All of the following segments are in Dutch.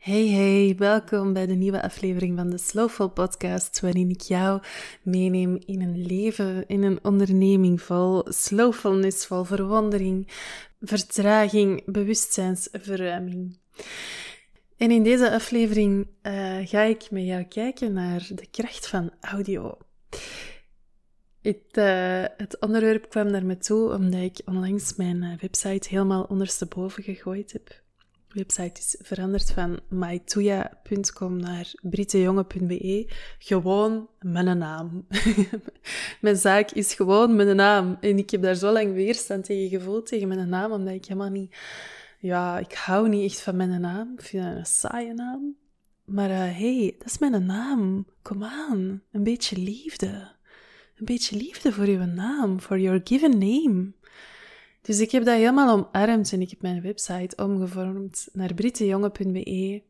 Hey hey, welkom bij de nieuwe aflevering van de Slowful Podcast, waarin ik jou meeneem in een leven, in een onderneming vol slowfulness, vol verwondering, vertraging, bewustzijnsverruiming. En in deze aflevering uh, ga ik met jou kijken naar de kracht van audio. Het, uh, het onderwerp kwam naar me toe omdat ik onlangs mijn uh, website helemaal ondersteboven gegooid heb. Website is veranderd van maituya.com naar brittejonge.be. Gewoon mijn naam. mijn zaak is gewoon mijn naam. En ik heb daar zo lang weerstand tegen gevoeld, tegen mijn naam, omdat ik helemaal niet... Ja, ik hou niet echt van mijn naam. Ik vind dat een saaie naam. Maar uh, hey, dat is mijn naam. Kom aan. Een beetje liefde. Een beetje liefde voor uw naam. For your given name. Dus ik heb dat helemaal omarmd en ik heb mijn website omgevormd naar brittejonge.be.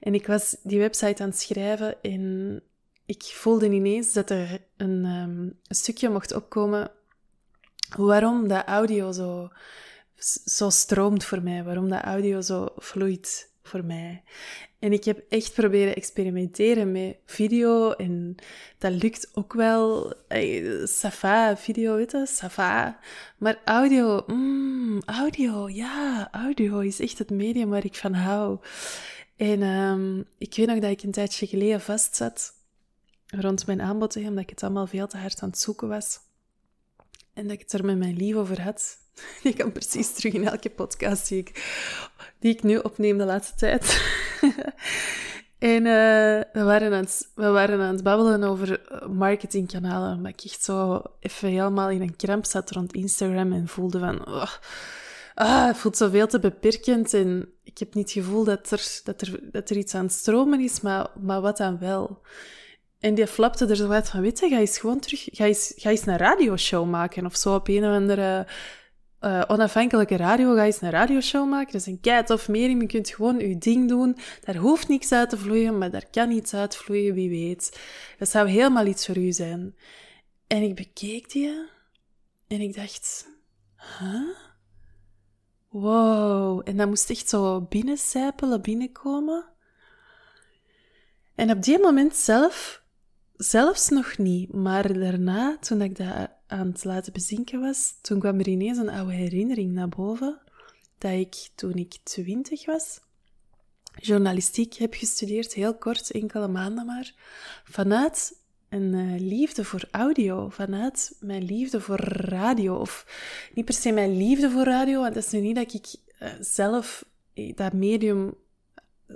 En ik was die website aan het schrijven en ik voelde ineens dat er een, um, een stukje mocht opkomen waarom dat audio zo, zo stroomt voor mij, waarom dat audio zo vloeit voor mij. En ik heb echt proberen experimenteren met video en dat lukt ook wel. Safa, video, weet je, safa. Maar audio, mm, audio, ja, audio is echt het medium waar ik van hou. En um, ik weet nog dat ik een tijdje geleden vastzat rond mijn aanbod, omdat ik het allemaal veel te hard aan het zoeken was. En dat ik het er met mijn lief over had. Die kan precies terug in elke podcast die ik, die ik nu opneem de laatste tijd. en uh, we, waren aan het, we waren aan het babbelen over marketingkanalen. Omdat ik echt zo even helemaal in een kramp zat rond Instagram en voelde van... Oh, ah, het voelt zoveel te beperkend en ik heb niet het gevoel dat er, dat er, dat er iets aan het stromen is, maar, maar wat dan wel? En die flapte er zo uit van, weet je, ga eens gewoon terug, ga eens, ga eens een radioshow maken of zo op een of andere uh, onafhankelijke radio, ga eens een radioshow maken. Dat is een kei of medium, je kunt gewoon je ding doen. Daar hoeft niks uit te vloeien, maar daar kan iets uitvloeien, wie weet. Dat zou helemaal iets voor u zijn. En ik bekeek die en ik dacht, huh? Wow. En dat moest echt zo binnencijpelen, binnenkomen. En op die moment zelf zelfs nog niet, maar daarna, toen ik dat aan het laten bezinken was, toen kwam er ineens een oude herinnering naar boven, dat ik toen ik twintig was, journalistiek heb gestudeerd, heel kort, enkele maanden maar, vanuit een uh, liefde voor audio, vanuit mijn liefde voor radio. Of niet per se mijn liefde voor radio, want dat is nu niet dat ik uh, zelf eh, dat medium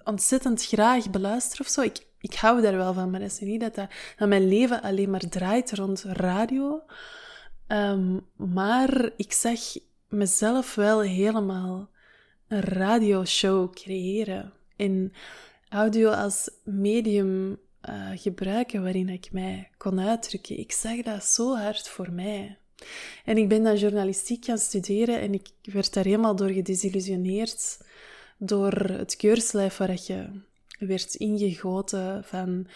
ontzettend graag beluister of zo. Ik, ik hou daar wel van, maar dat is niet dat, dat, mijn leven alleen maar draait rond radio. Um, maar ik zag mezelf wel helemaal een radioshow creëren. En audio als medium uh, gebruiken waarin ik mij kon uitdrukken. Ik zag dat zo hard voor mij. En ik ben dan journalistiek gaan studeren en ik werd daar helemaal door gedesillusioneerd door het keurslijf waar je werd ingegoten van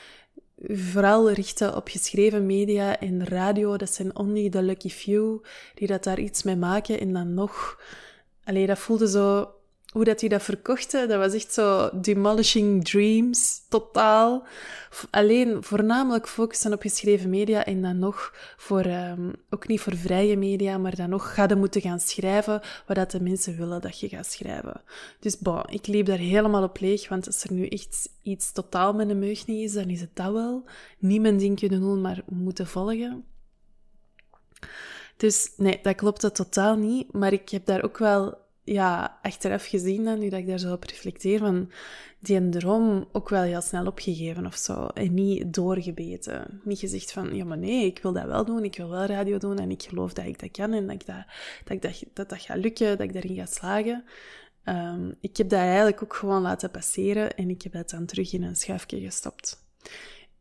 vooral richten op geschreven media en radio. Dat zijn only the lucky few die dat daar iets mee maken. En dan nog... Allee, dat voelde zo hoe dat hij dat verkochten, dat was echt zo demolishing dreams, totaal. Alleen voornamelijk focussen op geschreven media en dan nog voor, um, ook niet voor vrije media, maar dan nog ga je moeten gaan schrijven wat dat de mensen willen dat je gaat schrijven. Dus bon, ik liep daar helemaal op leeg, want als er nu echt iets totaal met een meug niet is, dan is het dat wel. Niet mijn kunnen doen, maar moeten volgen. Dus nee, dat klopte totaal niet, maar ik heb daar ook wel ja, achteraf gezien dan, nu dat ik daar zo op reflecteer, van die droom ook wel heel snel opgegeven of zo. En niet doorgebeten. Niet gezegd van, ja maar nee, ik wil dat wel doen, ik wil wel radio doen en ik geloof dat ik dat kan en dat ik dat, dat, dat, dat, gaat lukken, dat ik daarin ga slagen. Um, ik heb dat eigenlijk ook gewoon laten passeren en ik heb dat dan terug in een schuifje gestopt.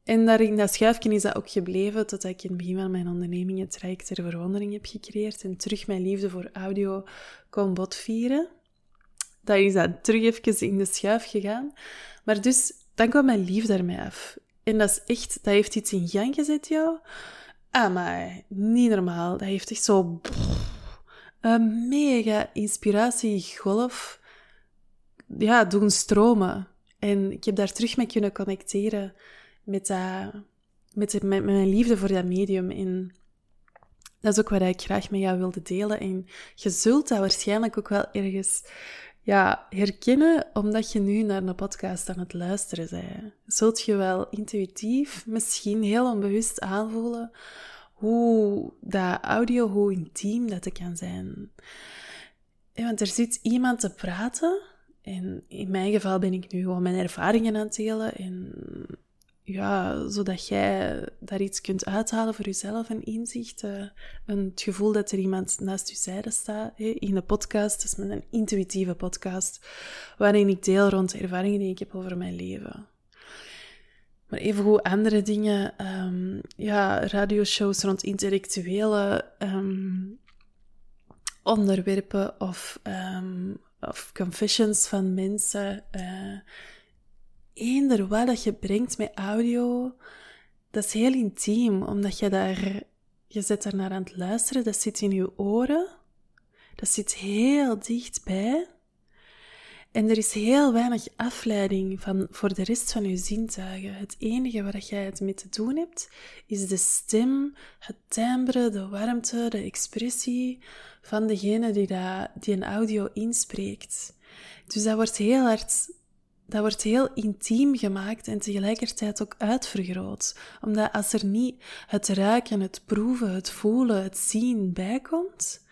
En daar in dat schuifje is dat ook gebleven totdat ik in het begin van mijn onderneming het Rijk ter Verwondering heb gecreëerd en terug mijn liefde voor audio kon botvieren. Dat is dat terug even in de schuif gegaan. Maar dus, dan kwam mijn liefde ermee af. En dat is echt, dat heeft iets in gang gezet, jou. Ah, maar niet normaal. Dat heeft echt zo een mega inspiratiegolf ja, doen stromen. En ik heb daar terug mee kunnen connecteren met, met mijn liefde voor dat medium. En dat is ook wat ik graag met jou wilde delen. En je zult dat waarschijnlijk ook wel ergens ja, herkennen, omdat je nu naar een podcast aan het luisteren bent. Zult je wel intuïtief, misschien heel onbewust aanvoelen hoe dat audio, hoe intiem dat kan zijn. want er zit iemand te praten. En in mijn geval ben ik nu gewoon mijn ervaringen aan het delen. En ja, zodat jij daar iets kunt uithalen voor jezelf, een inzicht, een, het gevoel dat er iemand naast je zijde staat. in de podcast, dus met een intuïtieve podcast, waarin ik deel rond ervaringen die ik heb over mijn leven. Maar evengoed andere dingen, um, ja, radioshows rond intellectuele um, onderwerpen of, um, of confessions van mensen. Uh, eender wat dat je brengt met audio, dat is heel intiem, omdat je daar, je zit daar naar aan het luisteren, dat zit in je oren, dat zit heel dichtbij. En er is heel weinig afleiding van, voor de rest van je zintuigen. Het enige waar jij het mee te doen hebt, is de stem, het timbre, de warmte, de expressie van degene die, dat, die een audio inspreekt. Dus dat wordt heel hard dat wordt heel intiem gemaakt en tegelijkertijd ook uitvergroot. Omdat als er niet het ruiken, het proeven, het voelen, het zien bijkomt,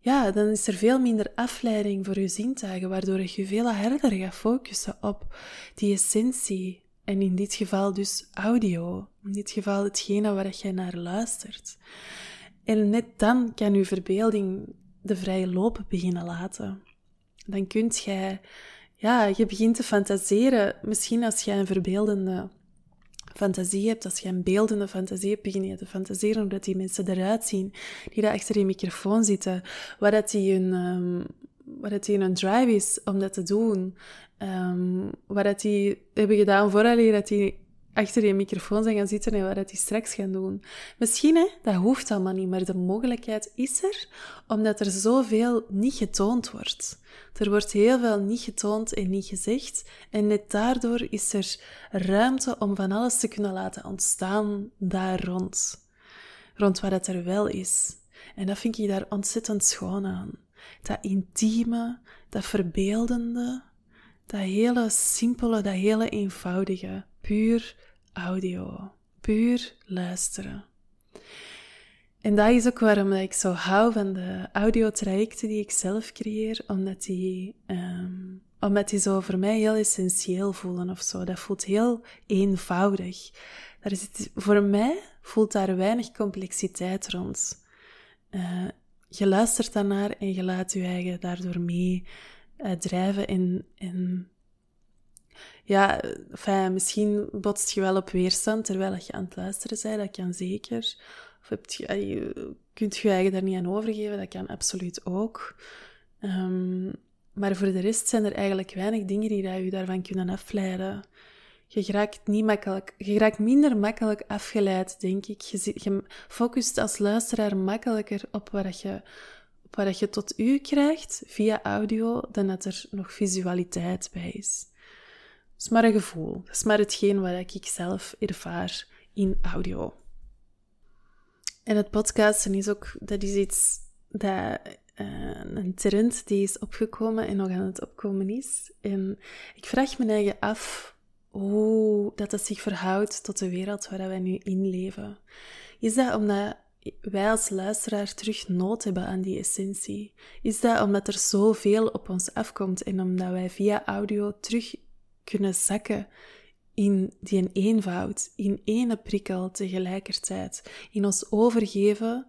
ja, dan is er veel minder afleiding voor je zintuigen, waardoor je veel harder gaat focussen op die essentie. En in dit geval dus audio. In dit geval hetgene waar je naar luistert. En net dan kan je verbeelding de vrije loop beginnen laten. Dan kunt jij ja, je begint te fantaseren. Misschien als je een verbeeldende fantasie hebt, als je een beeldende fantasie hebt, begin je te fantaseren hoe dat die mensen eruit zien, die daar achter je microfoon zitten, wat dat die een, um, dat die een drive is om dat te doen, um, wat dat die hebben gedaan voordat dat die achter je microfoon zijn gaan zitten en wat die straks gaan doen. Misschien, hè, dat hoeft allemaal niet, maar de mogelijkheid is er, omdat er zoveel niet getoond wordt. Er wordt heel veel niet getoond en niet gezegd. En net daardoor is er ruimte om van alles te kunnen laten ontstaan daar rond. Rond wat het er wel is. En dat vind ik daar ontzettend schoon aan. Dat intieme, dat verbeeldende, dat hele simpele, dat hele eenvoudige. Puur audio. Puur luisteren. En dat is ook waarom ik zo hou van de audiotrajecten die ik zelf creëer, omdat die, um, omdat die zo voor mij heel essentieel voelen of zo. Dat voelt heel eenvoudig. Daar zit, voor mij voelt daar weinig complexiteit rond. Uh, je luistert daarnaar en je laat je eigen daardoor mee uh, drijven en, en ja, misschien botst je wel op weerstand terwijl je aan het luisteren bent, dat kan zeker. Of je, kunt je eigen daar niet aan overgeven, dat kan absoluut ook. Um, maar voor de rest zijn er eigenlijk weinig dingen die je daarvan kunnen afleiden. Je raakt, niet makkelijk, je minder makkelijk afgeleid, denk ik. Je, je focust als luisteraar makkelijker op wat je, op wat je tot u krijgt via audio, dan dat er nog visualiteit bij is. Dat is maar een gevoel. Dat is maar hetgeen wat ik zelf ervaar in audio. En het podcasten is ook, dat is iets dat uh, een trend die is opgekomen en nog aan het opkomen is. En ik vraag me eigen af hoe dat, dat zich verhoudt tot de wereld waar wij nu in leven. Is dat omdat wij als luisteraar terug nood hebben aan die essentie? Is dat omdat er zoveel op ons afkomt en omdat wij via audio terug kunnen zakken in die eenvoud, in ene prikkel tegelijkertijd. In ons overgeven.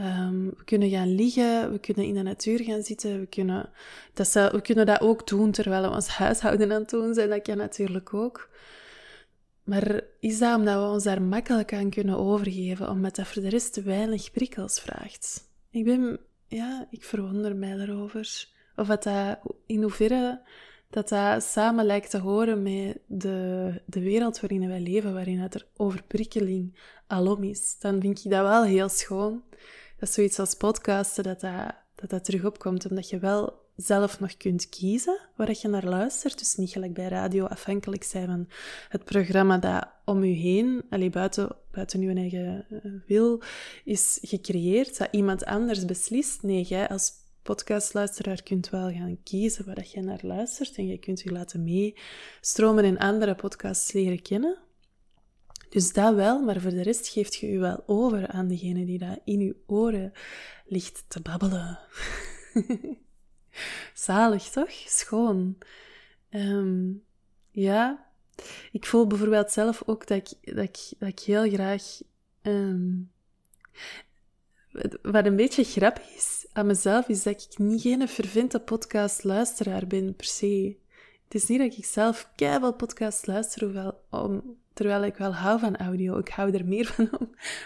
Um, we kunnen gaan liggen, we kunnen in de natuur gaan zitten, we kunnen dat, we kunnen dat ook doen terwijl we ons huishouden aan het doen zijn. Dat kan natuurlijk ook. Maar is dat omdat we ons daar makkelijk aan kunnen overgeven, omdat dat voor de rest weinig prikkels vraagt? Ik ben, ja, ik verwonder mij daarover. Of dat, dat in hoeverre dat dat samen lijkt te horen met de, de wereld waarin wij leven, waarin het er overprikkeling alom is, dan vind ik dat wel heel schoon. Dat zoiets als podcasten, dat dat, terug opkomt, omdat je wel zelf nog kunt kiezen waar je naar luistert. Dus niet gelijk bij radio afhankelijk zijn van het programma dat om u heen, alleen buiten, buiten uw eigen eh, wil, is gecreëerd. Dat iemand anders beslist. Nee, jij als podcastluisteraar kunt wel gaan kiezen waar je naar luistert. En je kunt je laten meestromen in andere podcasts leren kennen. Dus dat wel, maar voor de rest geeft je je wel over aan degene die dat in je oren ligt te babbelen. Zalig, toch? Schoon. Ehm, ja, ik voel bijvoorbeeld zelf ook dat ik, dat ik, dat ik heel graag. Um, wat een beetje grappig is aan mezelf, is dat ik niet geen vervinte podcast-luisteraar ben per se. Het is niet dat ik zelf keihard podcast luister, hoewel om, Terwijl ik wel hou van audio. Ik hou er meer van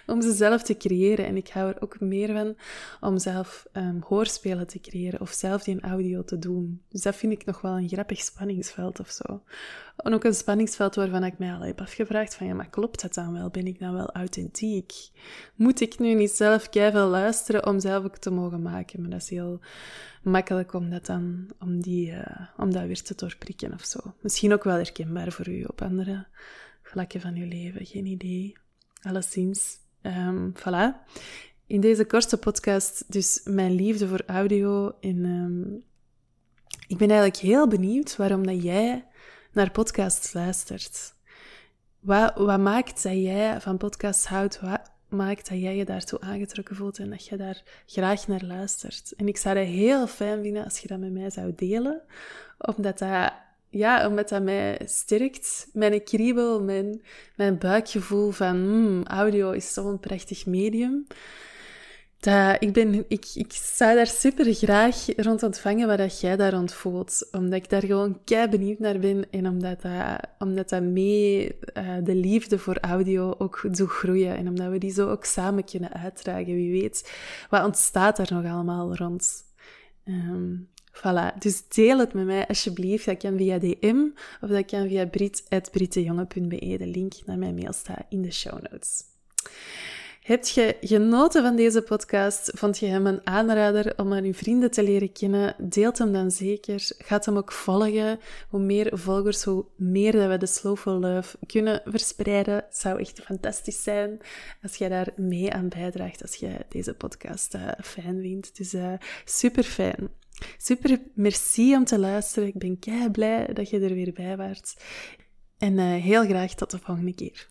om, ze zelf te creëren. En ik hou er ook meer van om zelf um, hoorspelen te creëren of zelf die audio te doen. Dus dat vind ik nog wel een grappig spanningsveld of zo. En ook een spanningsveld waarvan ik mij al heb afgevraagd van ja, maar klopt dat dan wel? Ben ik dan wel authentiek? Moet ik nu niet zelf keihard luisteren om zelf ook te mogen maken? Maar dat is heel makkelijk om dat dan, om, die, uh, om dat weer te doorprikken of zo. Misschien ook wel herkenbaar voor u op andere vlakken van je leven. Geen idee. Alleszins. Um, voilà. In deze korte podcast dus mijn liefde voor audio. En um, ik ben eigenlijk heel benieuwd waarom dat jij naar podcasts luistert. Wat, wat maakt dat jij van podcasts houdt? Wat maakt dat jij je daartoe aangetrokken voelt en dat je daar graag naar luistert? En ik zou het heel fijn vinden als je dat met mij zou delen, omdat dat ja, omdat dat mij sterkt. Mijn kriebel, mijn, mijn buikgevoel van hmm, audio is zo'n prachtig medium. Dat, ik, ben, ik, ik zou daar super graag rond ontvangen wat dat jij daar rond voelt. Omdat ik daar gewoon kei benieuwd naar ben. En omdat dat, omdat dat mee uh, de liefde voor audio ook doet groeien. En omdat we die zo ook samen kunnen uitdragen. Wie weet, wat ontstaat er nog allemaal rond? Um, Voilà, dus deel het met mij alsjeblieft. Dat kan via DM of dat kan via brit.brittejonge.be. De link naar mijn mail staat in de show notes. Heb je genoten van deze podcast? Vond je hem een aanrader om aan uw vrienden te leren kennen? Deelt hem dan zeker. Gaat hem ook volgen. Hoe meer volgers, hoe meer dat we de Slowful Love kunnen verspreiden. zou echt fantastisch zijn als jij daar mee aan bijdraagt, als je deze podcast uh, fijn vindt. Dus uh, super fijn. Super, merci om te luisteren. Ik ben kei blij dat je er weer bij was. En uh, heel graag tot de volgende keer.